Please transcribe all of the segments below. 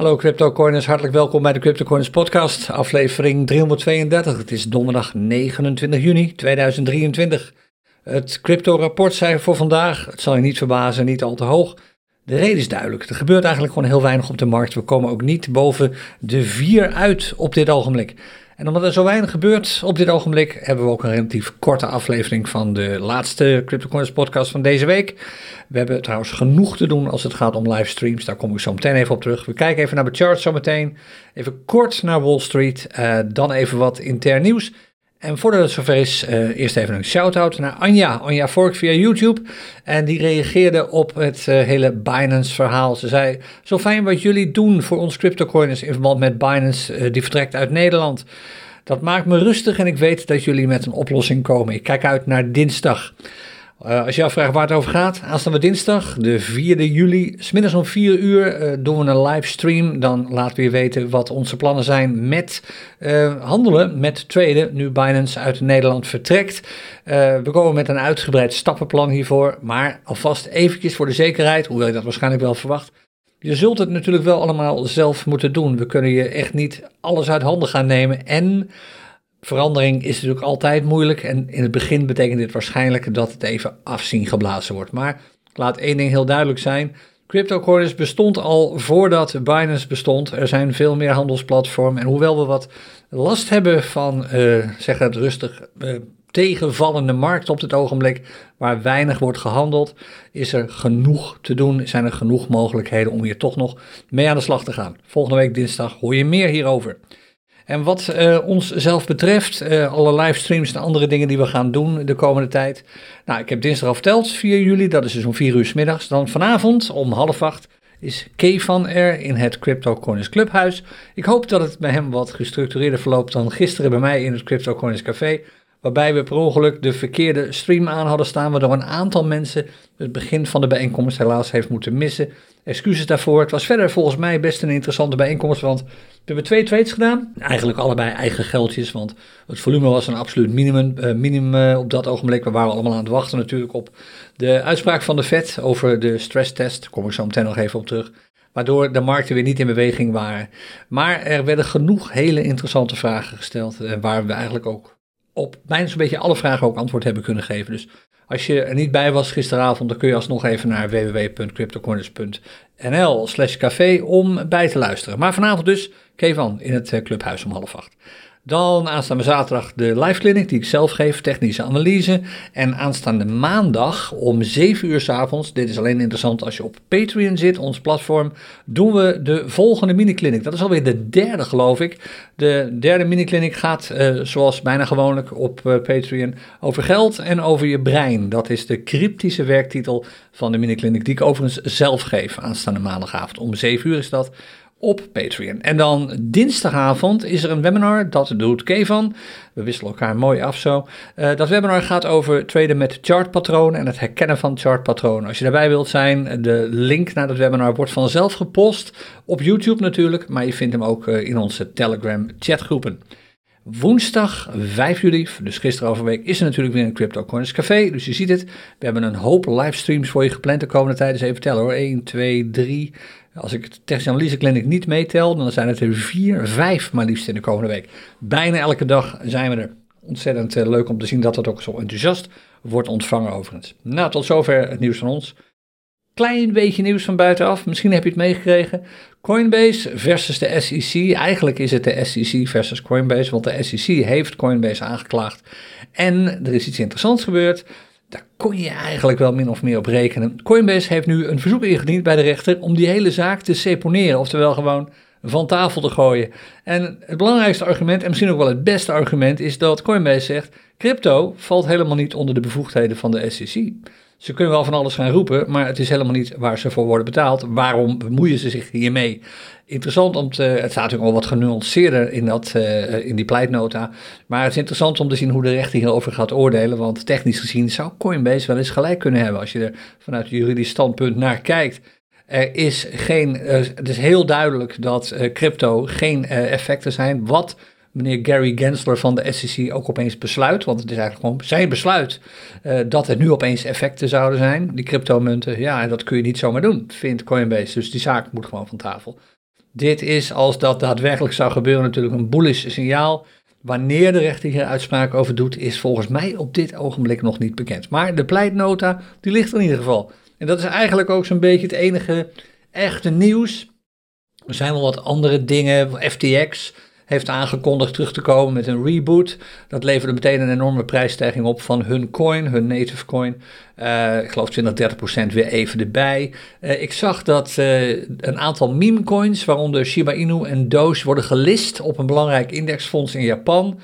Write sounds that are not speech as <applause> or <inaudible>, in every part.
Hallo CryptoCoiners, hartelijk welkom bij de CryptoCoiners podcast, aflevering 332. Het is donderdag 29 juni 2023. Het crypto-rapportcijfer voor vandaag, het zal je niet verbazen, niet al te hoog. De reden is duidelijk. Er gebeurt eigenlijk gewoon heel weinig op de markt. We komen ook niet boven de 4 uit op dit ogenblik. En omdat er zo weinig gebeurt op dit ogenblik, hebben we ook een relatief korte aflevering van de laatste CryptoCoins podcast van deze week. We hebben trouwens genoeg te doen als het gaat om livestreams. Daar kom ik zo meteen even op terug. We kijken even naar de charts zo meteen. Even kort naar Wall Street. Uh, dan even wat intern nieuws. En voordat het zover is, uh, eerst even een shout-out naar Anja. Anja Vork via YouTube. En die reageerde op het uh, hele Binance-verhaal. Ze zei: Zo fijn wat jullie doen voor ons cryptocoiners in verband met Binance, uh, die vertrekt uit Nederland. Dat maakt me rustig en ik weet dat jullie met een oplossing komen. Ik kijk uit naar dinsdag. Uh, als je afvraagt waar het over gaat, aanstaande dinsdag, de 4 juli, smiddags om 4 uur uh, doen we een livestream. Dan laten we je weten wat onze plannen zijn met uh, handelen, met traden, nu Binance uit Nederland vertrekt. we komen met een uitgebreid stappenplan hiervoor, maar alvast eventjes voor de zekerheid, hoewel je dat waarschijnlijk wel verwacht. Je zult het natuurlijk wel allemaal zelf moeten doen. We kunnen je echt niet alles uit handen gaan nemen en verandering is natuurlijk altijd moeilijk. En in het begin betekent dit waarschijnlijk dat het even afzien geblazen wordt. Maar laat één ding heel duidelijk zijn. CryptoCoiners bestond al voordat Binance bestond. Er zijn veel meer handelsplatformen. En hoewel we wat last hebben van, uh, zeg het rustig, uh, tegenvallende markt op dit ogenblik, waar weinig wordt gehandeld, is er genoeg te doen. Zijn er genoeg mogelijkheden om hier toch nog mee aan de slag te gaan. Volgende week dinsdag hoor je meer hierover. En wat uh, ons zelf betreft, uh, alle livestreams en andere dingen die we gaan doen de komende tijd. Nou, ik heb dinsdag al verteld, 4 juli, dat is dus om 4 uur s middags. Dan vanavond om half acht is Kevan er in het Crypto Coins Clubhuis. Ik hoop dat het bij hem wat gestructureerder verloopt dan gisteren bij mij in het Crypto Coins Café. Waarbij we per ongeluk de verkeerde stream aan hadden staan, waardoor een aantal mensen het begin van de bijeenkomst helaas heeft moeten missen. Excuses daarvoor. Het was verder volgens mij best een interessante bijeenkomst, want we hebben twee trades gedaan. Eigenlijk allebei eigen geldjes, want het volume was een absoluut minimum, minimum uh, op dat ogenblik. We waren allemaal aan het wachten natuurlijk op de uitspraak van de Fed over de stresstest. Daar kom ik zo meteen nog even op terug. Waardoor de markten weer niet in beweging waren. Maar er werden genoeg hele interessante vragen gesteld, uh, waar we eigenlijk ook op bijna zo'n beetje alle vragen ook antwoord hebben kunnen geven. Dus als je er niet bij was gisteravond, dan kun je alsnog even naar www.cryptocorners.nl slash café om bij te luisteren. Maar vanavond dus, Kevan in het clubhuis om half acht. Dan aanstaande zaterdag de live clinic die ik zelf geef, technische analyse. En aanstaande maandag om 7 uur s avonds, dit is alleen interessant als je op Patreon zit, ons platform, doen we de volgende mini-clinic. Dat is alweer de derde geloof ik. De derde mini-clinic gaat, uh, zoals bijna gewoonlijk op uh, Patreon, over geld en over je brein. Dat is de cryptische werktitel van de mini-clinic die ik overigens zelf geef aanstaande maandagavond. Om 7 uur is dat op Patreon. En dan dinsdagavond is er een webinar, dat doet Kevan. We wisselen elkaar mooi af zo. Uh, dat webinar gaat over traden met chartpatronen en het herkennen van chartpatronen. Als je daarbij wilt zijn, de link naar dat webinar wordt vanzelf gepost op YouTube natuurlijk, maar je vindt hem ook uh, in onze Telegram chatgroepen. Woensdag 5 juli, dus gisteren overweek, is er natuurlijk weer een Crypto Corners Café. Dus je ziet het, we hebben een hoop livestreams voor je gepland de komende tijd. Dus even tellen hoor, 1, 2, 3, als ik het technische analyse clinic niet meetel, dan zijn het er vier, vijf maar liefst in de komende week. Bijna elke dag zijn we er. Ontzettend uh, leuk om te zien dat dat ook zo enthousiast wordt ontvangen overigens. Nou, tot zover het nieuws van ons. Klein beetje nieuws van buitenaf, misschien heb je het meegekregen. Coinbase versus de SEC. Eigenlijk is het de SEC versus Coinbase, want de SEC heeft Coinbase aangeklaagd. En er is iets interessants gebeurd. Daar kon je eigenlijk wel min of meer op rekenen. Coinbase heeft nu een verzoek ingediend bij de rechter om die hele zaak te seponeren, oftewel gewoon van tafel te gooien. En het belangrijkste argument, en misschien ook wel het beste argument, is dat Coinbase zegt: crypto valt helemaal niet onder de bevoegdheden van de SEC. Ze kunnen wel van alles gaan roepen, maar het is helemaal niet waar ze voor worden betaald. Waarom bemoeien ze zich hiermee? Interessant om te, het staat natuurlijk al wat genuanceerder in, dat, uh, in die pleitnota. Maar het is interessant om te zien hoe de rechter hierover gaat oordelen. Want technisch gezien zou Coinbase wel eens gelijk kunnen hebben als je er vanuit juridisch standpunt naar kijkt. Er is geen, uh, het is heel duidelijk dat uh, crypto geen effecten zijn. Wat meneer Gary Gensler van de SEC ook opeens besluit, want het is eigenlijk gewoon zijn besluit, uh, dat er nu opeens effecten zouden zijn, die cryptomunten. Ja, en dat kun je niet zomaar doen, vindt Coinbase. Dus die zaak moet gewoon van tafel. Dit is, als dat daadwerkelijk zou gebeuren, natuurlijk een bullish signaal. Wanneer de rechter hier uitspraak over doet, is volgens mij op dit ogenblik nog niet bekend. Maar de pleitnota, die ligt er in ieder geval. En dat is eigenlijk ook zo'n beetje het enige echte nieuws. Er zijn wel wat andere dingen. FTX heeft aangekondigd terug te komen met een reboot. Dat leverde meteen een enorme prijsstijging op van hun coin, hun native coin. Uh, ik geloof 20, 30 procent weer even erbij. Uh, ik zag dat uh, een aantal meme coins, waaronder Shiba Inu en Doge, worden gelist op een belangrijk indexfonds in Japan.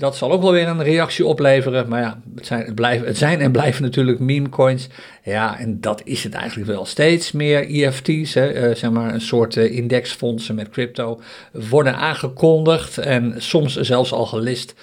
Dat zal ook wel weer een reactie opleveren. Maar ja, het zijn, het blijven, het zijn en blijven natuurlijk meme coins. Ja, en dat is het eigenlijk wel. Steeds meer EFT's, hè, uh, zeg maar een soort uh, indexfondsen met crypto, worden aangekondigd en soms zelfs al gelist.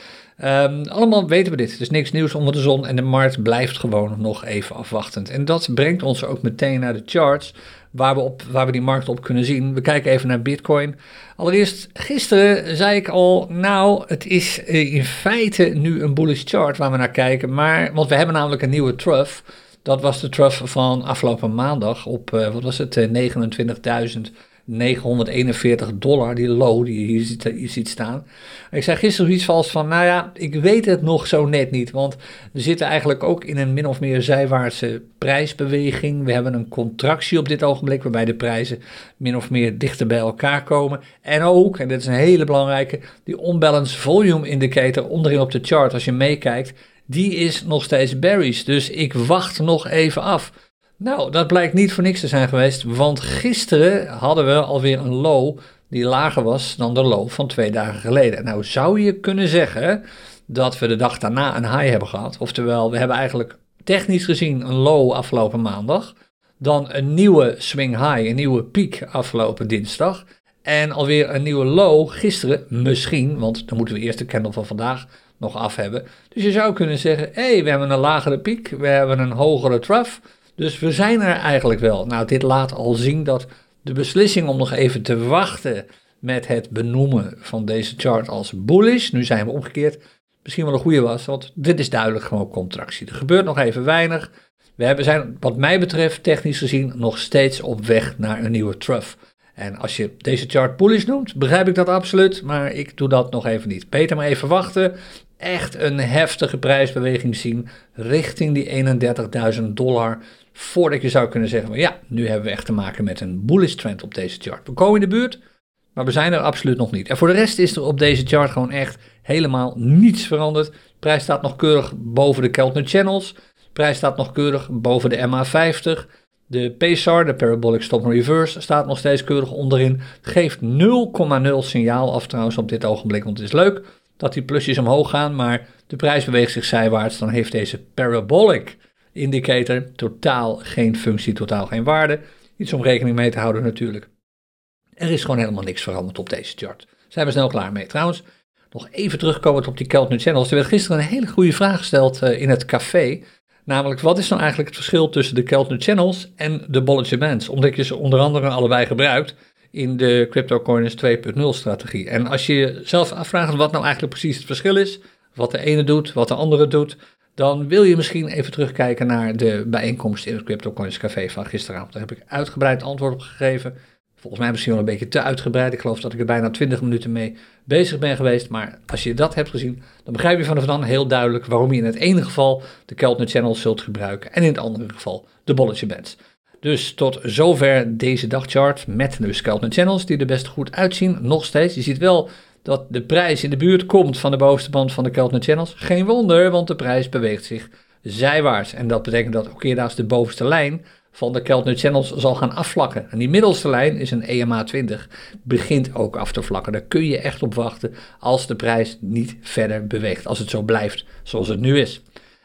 Um, allemaal weten we dit. Is niks nieuws onder de zon en de markt blijft gewoon nog even afwachtend. En dat brengt ons ook meteen naar de charts waar we, op, waar we die markt op kunnen zien. We kijken even naar Bitcoin. Allereerst, gisteren zei ik al, nou, het is eh, in feite nu een bullish chart waar we naar kijken. Maar, want we hebben namelijk een nieuwe trough. Dat was de trough van afgelopen maandag op, uh, wat was het, 29.000 941 dollar, die low die je hier ziet, hier ziet staan. Ik zei gisteren iets vals van, nou ja, ik weet het nog zo net niet, want we zitten eigenlijk ook in een min of meer zijwaartse prijsbeweging. We hebben een contractie op dit ogenblik, waarbij de prijzen min of meer dichter bij elkaar komen. En ook, en dit is een hele belangrijke, die unbalanced volume indicator onderin op de chart, als je meekijkt, die is nog steeds bearish. Dus ik wacht nog even af. Nou, dat blijkt niet voor niks te zijn geweest, want gisteren hadden we alweer een low die lager was dan de low van twee dagen geleden. Nou zou je kunnen zeggen dat we de dag daarna een high hebben gehad. Oftewel, we hebben eigenlijk technisch gezien een low afgelopen maandag, dan een nieuwe swing high, een nieuwe piek afgelopen dinsdag. En alweer een nieuwe low gisteren, misschien, want dan moeten we eerst de candle van vandaag nog af hebben. Dus je zou kunnen zeggen, hé, hey, we hebben een lagere piek, we hebben een hogere trough. Dus we zijn er eigenlijk wel. Nou, dit laat al zien dat de beslissing om nog even te wachten met het benoemen van deze chart als bullish, nu zijn we omgekeerd, misschien wel een goede was, want dit is duidelijk gewoon contractie. Er gebeurt nog even weinig. We hebben, zijn, wat mij betreft, technisch gezien, nog steeds op weg naar een nieuwe trough. En als je deze chart bullish noemt, begrijp ik dat absoluut, maar ik doe dat nog even niet. Beter maar even wachten. Echt een heftige prijsbeweging zien richting die 31.000 dollar voordat je zou kunnen zeggen, ja, nu hebben we echt te maken met een bullish trend op deze chart. We komen in de buurt, maar we zijn er absoluut nog niet. En voor de rest is er op deze chart gewoon echt helemaal niets veranderd. De prijs staat nog keurig boven de Keltner Channels. De prijs staat nog keurig boven de MA50. De PSAR, de Parabolic Stop and Reverse, staat nog steeds keurig onderin. Geeft 0,0 signaal af trouwens op dit ogenblik, want het is leuk dat die plusjes omhoog gaan, maar de prijs beweegt zich zijwaarts. Dan heeft deze Parabolic indicator. Totaal geen functie, totaal geen waarde. Iets om rekening mee te houden natuurlijk. Er is gewoon helemaal niks veranderd op deze chart. Zijn we snel klaar mee. Trouwens, nog even terugkomen op die Keltner Channels. Er werd gisteren een hele goede vraag gesteld uh, in het café. Namelijk, wat is nou eigenlijk het verschil tussen de Keltner Channels en de Bollinger Bands? Omdat je ze onder andere allebei gebruikt in de CryptoCoiners 2.0 strategie. En als je jezelf afvraagt wat nou eigenlijk precies het verschil is, wat de ene doet, wat de andere doet, dan wil je misschien even terugkijken naar de bijeenkomst in het CryptoCoins Café van gisteravond. Daar heb ik uitgebreid antwoord op gegeven. Volgens mij misschien wel een beetje te uitgebreid. Ik geloof dat ik er bijna 20 minuten mee bezig ben geweest. Maar als je dat hebt gezien, dan begrijp je vanaf dan heel duidelijk waarom je in het ene geval de Keltner Channel zult gebruiken en in het andere geval de Bolletje Bands. Dus tot zover deze dagchart met de Keltner Channels die er best goed uitzien. Nog steeds. Je ziet wel dat de prijs in de buurt komt van de bovenste band van de Keltner Channels. Geen wonder, want de prijs beweegt zich zijwaarts. En dat betekent dat ook eerder de bovenste lijn van de Keltner Channels zal gaan afvlakken. En die middelste lijn is een EMA 20, begint ook af te vlakken. Daar kun je echt op wachten als de prijs niet verder beweegt, als het zo blijft zoals het nu is.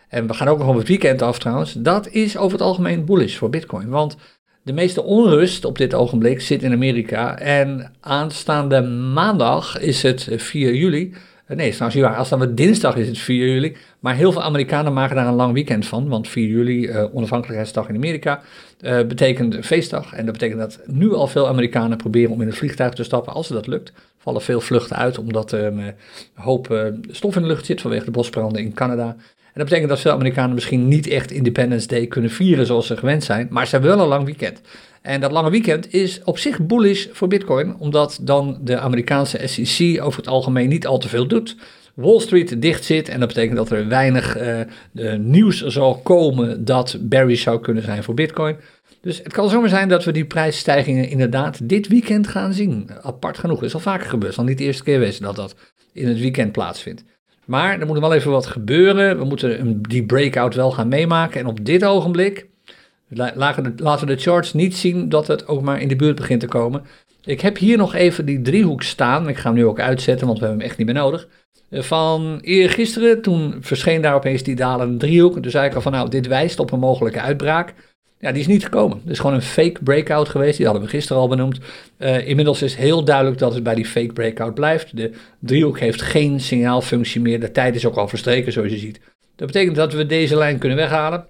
En we gaan ook nog op het weekend af trouwens. Dat is over het algemeen bullish voor Bitcoin, want de meeste onrust op dit ogenblik zit in Amerika. En aanstaande maandag is het 4 juli. Eh, nee, trouwens waar. Aanstaande dinsdag is het 4 juli. Maar heel veel Amerikanen maken daar een lang weekend van. Want 4 juli, uh, onafhankelijkheidsdag in Amerika, uh, betekent feestdag. En dat betekent dat nu al veel Amerikanen proberen om in het vliegtuig te stappen. Als dat lukt, vallen veel vluchten uit. Omdat er een hoop stof in de lucht zit vanwege de bosbranden in Canada. En dat betekent dat veel Amerikanen misschien niet echt Independence Day kunnen vieren zoals ze gewend zijn, maar ze hebben wel een lang weekend. En dat lange weekend is op zich bullish voor Bitcoin, omdat dan de Amerikaanse SEC over het algemeen niet al te veel doet. Wall Street dicht zit en dat betekent dat er weinig uh, nieuws zal komen dat bearish zou kunnen zijn voor Bitcoin. Dus het kan zomaar zijn dat we die prijsstijgingen inderdaad dit weekend gaan zien. Apart genoeg, is al vaker gebeurd. Zal niet de eerste keer wezen dat dat in het weekend plaatsvindt. Maar er moet wel even wat gebeuren. We moeten die breakout wel gaan meemaken. En op dit ogenblik laten de charts niet zien dat het ook maar in de buurt begint te komen. Ik heb hier nog even die driehoek staan. Ik ga hem nu ook uitzetten, want we hebben hem echt niet meer nodig. Eh, van eergisteren, toen verscheen daar opeens die dalende driehoek. Zei ik al van nou, dit wijst op een mogelijke uitbraak. Ja, die is niet gekomen. Het is gewoon een fake breakout geweest. Die hadden we gisteren al benoemd. Uh, inmiddels is heel duidelijk dat het bij die fake breakout blijft. De driehoek heeft geen signaalfunctie meer. De tijd is ook al verstreken, zoals je ziet. Dat betekent dat we deze lijn kunnen weghalen.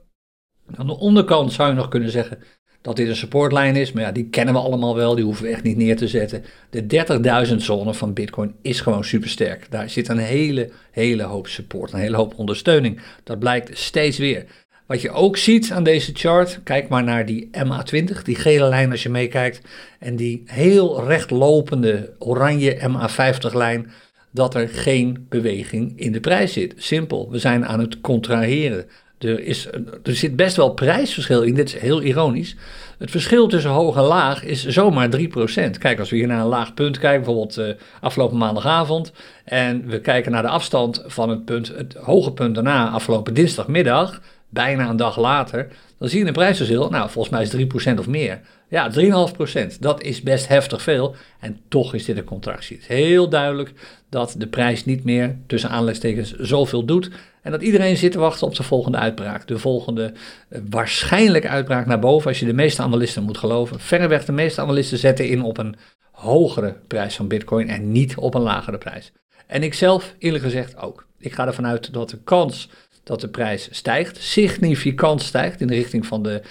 Aan de onderkant zou je nog kunnen zeggen dat dit een supportlijn is. Maar ja, die kennen we allemaal wel. Die hoeven we echt niet neer te zetten. De 30.000 zone van Bitcoin is gewoon supersterk. Daar zit een hele, hele hoop support. Een hele hoop ondersteuning. Dat blijkt steeds weer. Wat je ook ziet aan deze chart, kijk maar naar die MA20, die gele lijn als je meekijkt, en die heel rechtlopende oranje MA50 lijn, dat er geen beweging in de prijs zit. Simpel, we zijn aan het contraheren. Er, is, er zit best wel prijsverschil in, dit is heel ironisch. Het verschil tussen hoog en laag is zomaar 3%. Kijk, als we hier naar een laag punt kijken, bijvoorbeeld uh, afgelopen maandagavond, en we kijken naar de afstand van het punt, het hoge punt daarna, afgelopen dinsdagmiddag, bijna een dag later, dan zie je een prijsverschil, nou volgens mij is 3% of meer. Ja, 3,5%, dat is best heftig veel en toch is dit een contractie. Het is heel duidelijk dat de prijs niet meer tussen aanleidingstekens zoveel doet en dat iedereen zit te wachten op de volgende uitbraak. De volgende uh, waarschijnlijke uitbraak naar boven, als je de meeste analisten moet geloven. Verreweg de meeste analisten zetten in op een hogere prijs van bitcoin en niet op een lagere prijs. En ik zelf eerlijk gezegd ook. Ik ga ervan uit dat de kans dat de prijs stijgt, significant stijgt in de richting van de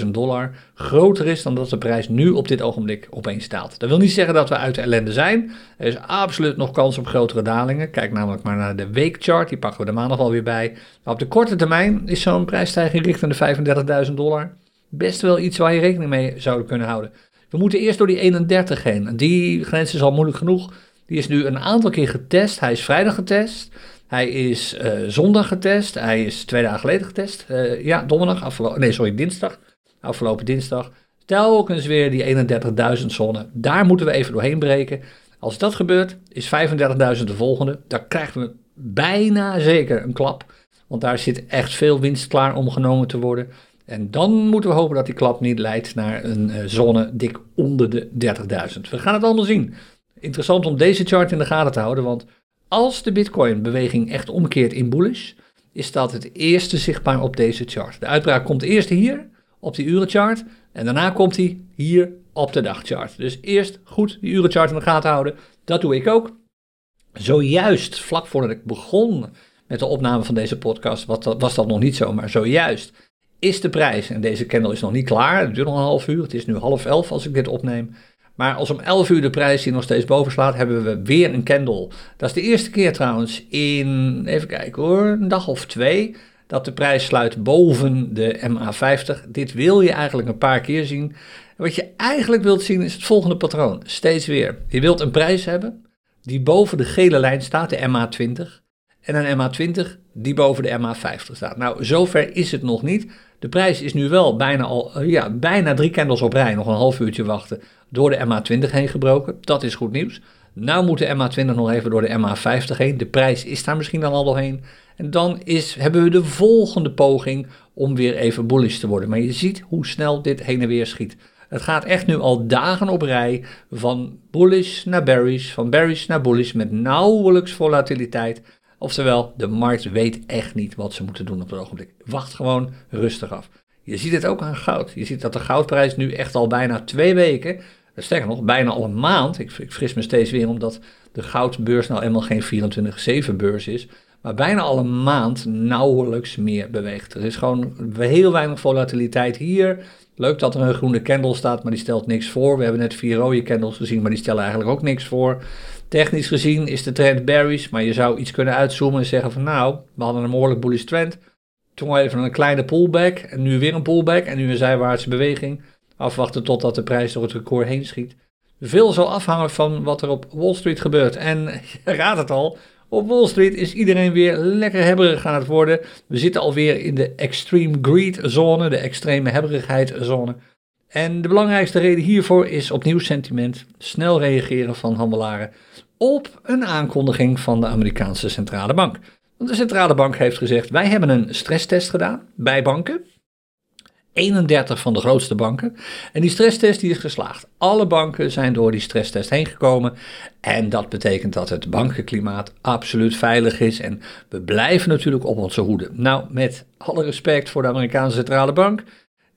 35.000 dollar, groter is dan dat de prijs nu op dit ogenblik opeens daalt. Dat wil niet zeggen dat we uit de ellende zijn. Er is absoluut nog kans op grotere dalingen. Kijk namelijk maar naar de weekchart, die pakken we de maandag alweer bij. Maar op de korte termijn is zo'n prijsstijging richting de 35.000 dollar best wel iets waar je rekening mee zou kunnen houden. We moeten eerst door die 31 heen. Die grens is al moeilijk genoeg. Die is nu een aantal keer getest. Hij is vrijdag getest. Hij is uh, zondag getest. Hij is twee dagen geleden getest. Uh, ja, donderdag. Afgelopen, nee, sorry, dinsdag. Afgelopen dinsdag. Telkens weer die 31.000 zone. Daar moeten we even doorheen breken. Als dat gebeurt, is 35.000 de volgende. Daar krijgen we bijna zeker een klap. Want daar zit echt veel winst klaar om genomen te worden. En dan moeten we hopen dat die klap niet leidt naar een uh, zone dik onder de 30.000. We gaan het allemaal zien. Interessant om deze chart in de gaten te houden, want als de Bitcoin-beweging echt omkeert in bullish, is dat het eerste zichtbaar op deze chart. De uitbraak komt eerst hier op die urenchart en daarna komt hij hier op de dagchart. Dus eerst goed die urenchart in de gaten houden. Dat doe ik ook. Zojuist, vlak voordat ik begon met de opname van deze podcast, was dat nog niet zo, maar zojuist is de prijs, en deze candle is nog niet klaar, het duurt nog een half uur, het is nu half elf als ik dit opneem, maar als om 11 uur de prijs hier nog steeds boven slaat, hebben we weer een candle. Dat is de eerste keer trouwens in, even kijken hoor, een dag of twee, dat de prijs sluit boven de MA50. Dit wil je eigenlijk een paar keer zien. wat je eigenlijk wilt zien is het volgende patroon. Steeds weer. Je wilt een prijs hebben die boven de gele lijn staat, de MA20. En een MA20 die boven de MA50 staat. Nou, zover is het nog niet. De prijs is nu wel bijna, al, eh, ja, bijna drie candles op rij, nog een half uurtje wachten, door de MA20 heen gebroken. Dat is goed nieuws. Nou moet de MA20 nog even door de MA50 heen. De prijs is daar misschien dan al doorheen. En dan is, hebben we de volgende poging om weer even bullish te worden. Maar je ziet hoe snel dit heen en weer schiet. Het gaat echt nu al dagen op rij van bullish naar bearish, van bearish naar bullish met nauwelijks volatiliteit. Oftewel, de markt weet echt niet wat ze moeten doen op het ogenblik. Wacht gewoon rustig af. Je ziet het ook aan goud. Je ziet dat de goudprijs nu echt al bijna twee weken, sterker nog, bijna al een maand. Ik, ik fris me steeds weer omdat de goudbeurs nou eenmaal geen 24-7 beurs is. Maar bijna al een maand nauwelijks meer beweegt. Er is gewoon heel weinig volatiliteit hier. Leuk dat er een groene candle staat, maar die stelt niks voor. We hebben net vier rode candles gezien, maar die stellen eigenlijk ook niks voor. Technisch gezien is de trend bearish, maar je zou iets kunnen uitzoomen en zeggen van nou, we hadden een behoorlijk bullish trend. Toen even een kleine pullback en nu weer een pullback en nu een zijwaartse beweging. Afwachten totdat de prijs door het record heen schiet. Veel zal afhangen van wat er op Wall Street gebeurt. En <laughs> je raadt het al, op Wall Street is iedereen weer lekker hebberig aan het worden. We zitten alweer in de extreme greed zone, de extreme hebberigheid zone. En de belangrijkste reden hiervoor is opnieuw sentiment, snel reageren van handelaren op een aankondiging van de Amerikaanse centrale bank. Want de centrale bank heeft gezegd: wij hebben een stresstest gedaan bij banken. 31 van de grootste banken. En die stresstest die is geslaagd. Alle banken zijn door die stresstest heen gekomen. En dat betekent dat het bankenklimaat absoluut veilig is. En we blijven natuurlijk op onze hoede. Nou, met alle respect voor de Amerikaanse centrale bank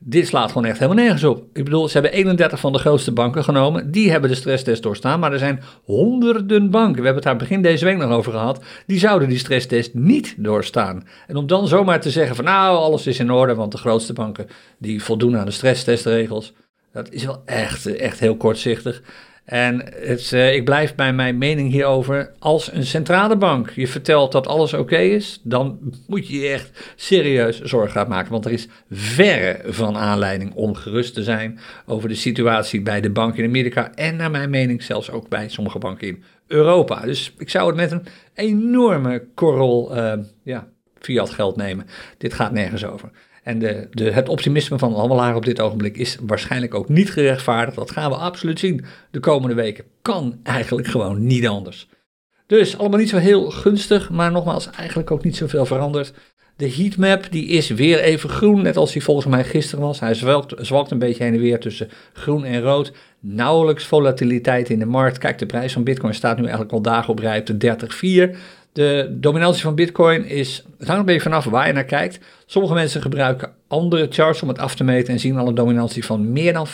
dit slaat gewoon echt helemaal nergens op. Ik bedoel, ze hebben 31 van de grootste banken genomen. Die hebben de stresstest doorstaan. Maar er zijn honderden banken, we hebben het daar begin deze week nog over gehad. Die zouden die stresstest niet doorstaan. En om dan zomaar te zeggen van nou, alles is in orde. Want de grootste banken die voldoen aan de stresstestregels. Dat is wel echt, echt heel kortzichtig. En het, uh, ik blijf bij mijn mening hierover. Als een centrale bank je vertelt dat alles oké is, dan moet je je echt serieus zorgen gaan maken. Want er is verre van aanleiding om gerust te zijn over de situatie bij de banken in Amerika. En naar mijn mening zelfs ook bij sommige banken in Europa. Dus ik zou het met een enorme korrel uh, ja, fiat geld nemen. Dit gaat nergens over. En de, de, het optimisme van de handelaar op dit ogenblik is waarschijnlijk ook niet gerechtvaardigd. Dat gaan we absoluut zien de komende weken. Kan eigenlijk gewoon niet anders. Dus allemaal niet zo heel gunstig, maar nogmaals eigenlijk ook niet zoveel veranderd. De heatmap die is weer even groen, net als die volgens mij gisteren was. Hij zwalkt, zwalkt een beetje heen en weer tussen groen en rood. Nauwelijks volatiliteit in de markt. Kijk, de prijs van Bitcoin staat nu eigenlijk al dagen op rij op de 30,4. De dominantie van Bitcoin is, het hangt een beetje vanaf waar je naar kijkt. Sommige mensen gebruiken andere charts om het af te meten en zien al een dominantie van meer dan 50%,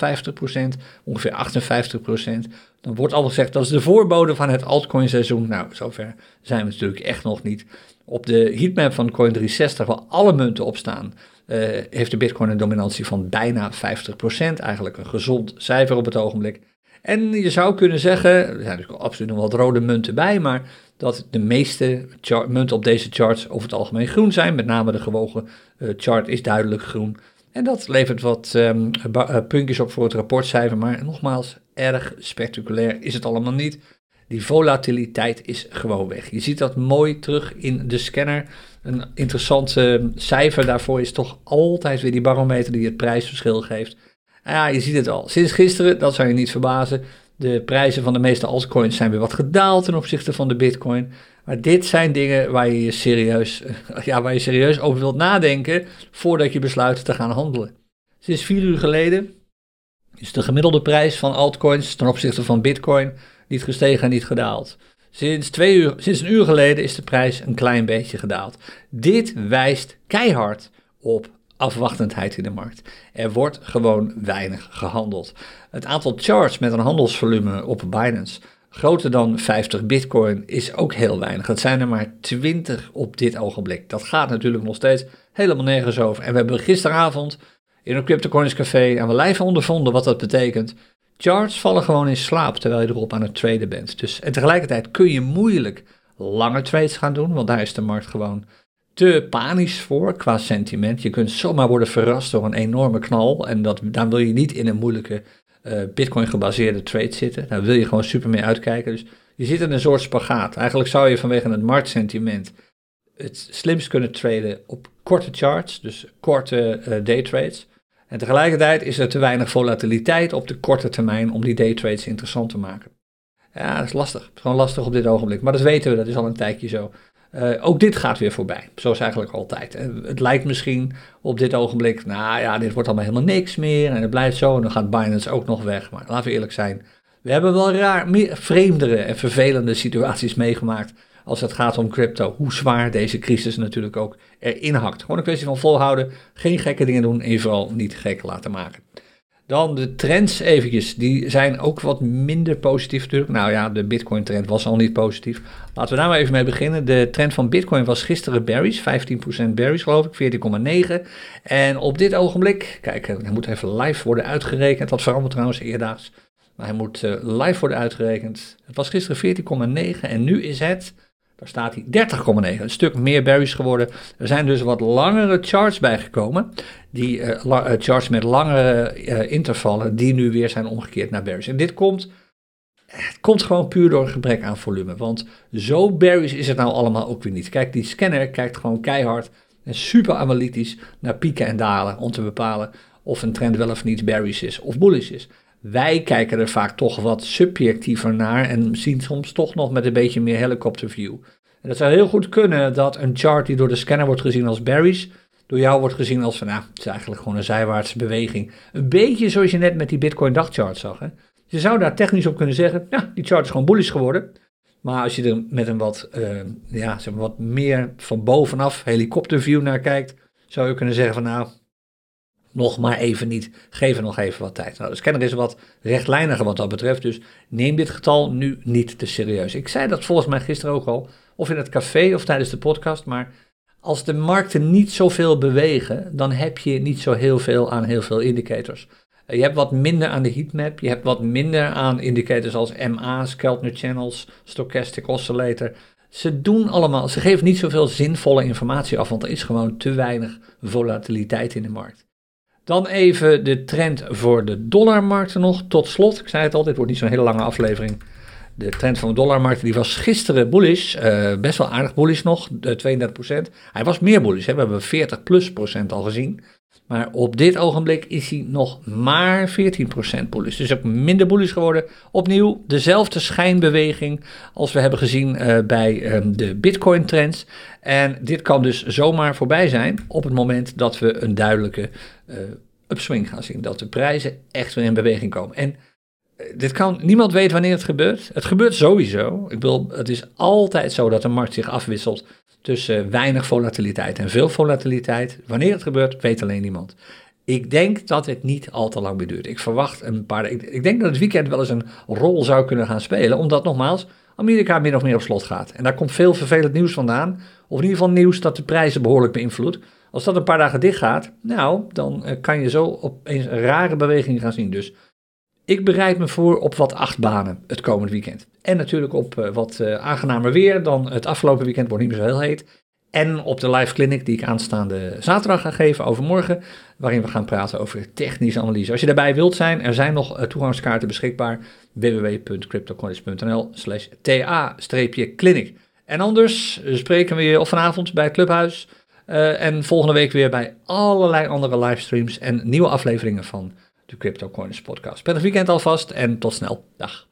ongeveer 58%. Dan wordt al gezegd dat is de voorbode van het altcoin seizoen. Nou, zover zijn we natuurlijk echt nog niet. Op de heatmap van Coin360, waar alle munten op staan, uh, heeft de Bitcoin een dominantie van bijna 50%. Eigenlijk een gezond cijfer op het ogenblik. En je zou kunnen zeggen, er zijn natuurlijk absoluut nog wat rode munten bij, maar dat de meeste munten op deze charts over het algemeen groen zijn. Met name de gewogen uh, chart is duidelijk groen. En dat levert wat um, puntjes op voor het rapportcijfer, maar nogmaals, erg spectaculair is het allemaal niet. Die volatiliteit is gewoon weg. Je ziet dat mooi terug in de scanner. Een interessant cijfer daarvoor is toch altijd weer die barometer die het prijsverschil geeft. Ja, je ziet het al. Sinds gisteren, dat zou je niet verbazen, de prijzen van de meeste altcoins zijn weer wat gedaald ten opzichte van de bitcoin. Maar dit zijn dingen waar je, serieus, <laughs> ja, waar je serieus over wilt nadenken voordat je besluit te gaan handelen. Sinds vier uur geleden is de gemiddelde prijs van altcoins ten opzichte van bitcoin niet gestegen en niet gedaald. Sinds, twee uur, sinds een uur geleden is de prijs een klein beetje gedaald. Dit wijst keihard op afwachtendheid in de markt. Er wordt gewoon weinig gehandeld. Het aantal charts met een handelsvolume op Binance groter dan 50 bitcoin is ook heel weinig. Het zijn er maar 20 op dit ogenblik. Dat gaat natuurlijk nog steeds helemaal nergens over. En we hebben gisteravond in een CryptoCoins café aan we lijf ondervonden wat dat betekent. Charts vallen gewoon in slaap terwijl je erop aan het traden bent. Dus, en tegelijkertijd kun je moeilijk lange trades gaan doen, want daar is de markt gewoon te panisch voor qua sentiment. Je kunt zomaar worden verrast door een enorme knal. En dat, dan wil je niet in een moeilijke uh, bitcoin gebaseerde trade zitten. Daar wil je gewoon super mee uitkijken. Dus je zit in een soort spagaat. Eigenlijk zou je vanwege het marktsentiment het slimst kunnen traden op korte charts, dus korte uh, day trades. En tegelijkertijd is er te weinig volatiliteit op de korte termijn om die day trades interessant te maken. Ja, dat is lastig. Gewoon lastig op dit ogenblik. Maar dat weten we, dat is al een tijdje zo. Uh, ook dit gaat weer voorbij, zoals eigenlijk altijd. het lijkt misschien op dit ogenblik, nou ja, dit wordt allemaal helemaal niks meer en het blijft zo en dan gaat Binance ook nog weg. Maar laten we eerlijk zijn, we hebben wel raar, meer, vreemdere en vervelende situaties meegemaakt als het gaat om crypto. Hoe zwaar deze crisis natuurlijk ook erin hakt. Gewoon een kwestie van volhouden, geen gekke dingen doen en je vooral niet gek laten maken. Dan de trends eventjes, die zijn ook wat minder positief natuurlijk. Nou ja, de Bitcoin trend was al niet positief. Laten we daar maar even mee beginnen. De trend van Bitcoin was gisteren berries, 15% berries geloof ik, 14,9. En op dit ogenblik, kijk, hij moet even live worden uitgerekend. Dat verandert trouwens eerdaags. Maar hij moet uh, live worden uitgerekend. Het was gisteren 14,9 en nu is het daar staat hij 30,9. Een stuk meer berries geworden. Er zijn dus wat langere charts bijgekomen. Die uh, charts met langere uh, intervallen, die nu weer zijn omgekeerd naar bearish. En dit komt, het komt gewoon puur door een gebrek aan volume. Want zo bearish is het nou allemaal ook weer niet. Kijk, die scanner kijkt gewoon keihard en super analytisch naar pieken en dalen om te bepalen of een trend wel of niet bearish is of bullish is. Wij kijken er vaak toch wat subjectiever naar en zien soms toch nog met een beetje meer helicopter view. En dat zou heel goed kunnen dat een chart die door de scanner wordt gezien als bearish, door jou wordt gezien als van, nou, het is eigenlijk gewoon een zijwaartse beweging. Een beetje zoals je net met die Bitcoin dagchart zag. Hè? Je zou daar technisch op kunnen zeggen, ja, die chart is gewoon bullish geworden. Maar als je er met een wat, uh, ja, zeg maar wat meer van bovenaf helikopterview naar kijkt, zou je kunnen zeggen van, nou, nog maar even niet. Geef er nog even wat tijd. Nou, de scanner is wat rechtlijniger wat dat betreft. Dus neem dit getal nu niet te serieus. Ik zei dat volgens mij gisteren ook al. Of in het café of tijdens de podcast. Maar als de markten niet zoveel bewegen, dan heb je niet zo heel veel aan heel veel indicators. Eh, je hebt wat minder aan de heatmap. Je hebt wat minder aan indicators als MA's, Keltner Channels, Stochastic Oscillator. Ze doen allemaal, ze geven niet zoveel zinvolle informatie af, want er is gewoon te weinig volatiliteit in de markt. Dan even de trend voor de dollarmarkten nog. Tot slot, ik zei het al, dit wordt niet zo'n hele lange aflevering. De trend van de dollarmarkt die was gisteren bullish, uh, best wel aardig bullish nog, de 32%. Hij was meer bullish, hè? we hebben 40 plus procent al gezien. Maar op dit ogenblik is hij nog maar 14% bullish. Dus ook minder bullish geworden. Opnieuw dezelfde schijnbeweging als we hebben gezien uh, bij um, de Bitcoin trends. En dit kan dus zomaar voorbij zijn op het moment dat we een duidelijke uh, upswing gaan zien. Dat de prijzen echt weer in beweging komen. En dit kan, niemand weet wanneer het gebeurt. Het gebeurt sowieso. Ik bedoel, het is altijd zo dat de markt zich afwisselt tussen weinig volatiliteit en veel volatiliteit. Wanneer het gebeurt, weet alleen niemand. Ik denk dat het niet al te lang meer duurt. Ik verwacht een paar. Ik, ik, denk dat het weekend wel eens een rol zou kunnen gaan spelen, omdat nogmaals Amerika min of meer op slot gaat. En daar komt veel vervelend nieuws vandaan. Of in ieder geval nieuws dat de prijzen behoorlijk beïnvloedt. Als dat een paar dagen dicht gaat, nou, dan uh, kan je zo opeens een rare beweging gaan zien. Dus ik bereid me voor op wat achtbanen het komend weekend. En natuurlijk op uh, wat uh, aangenamer weer dan het afgelopen weekend, wordt niet meer zo heel heet. En op de live clinic die ik aanstaande zaterdag ga geven overmorgen, waarin we gaan praten over technische analyse. Als je daarbij wilt zijn, er zijn nog uh, toegangskaarten beschikbaar. www.cryptocoins.nl slash ta-clinic. En anders spreken we je vanavond bij het Clubhuis en volgende week weer bij allerlei andere livestreams en nieuwe afleveringen van de Crypto Coins podcast. Prettig weekend alvast en tot snel. Dag.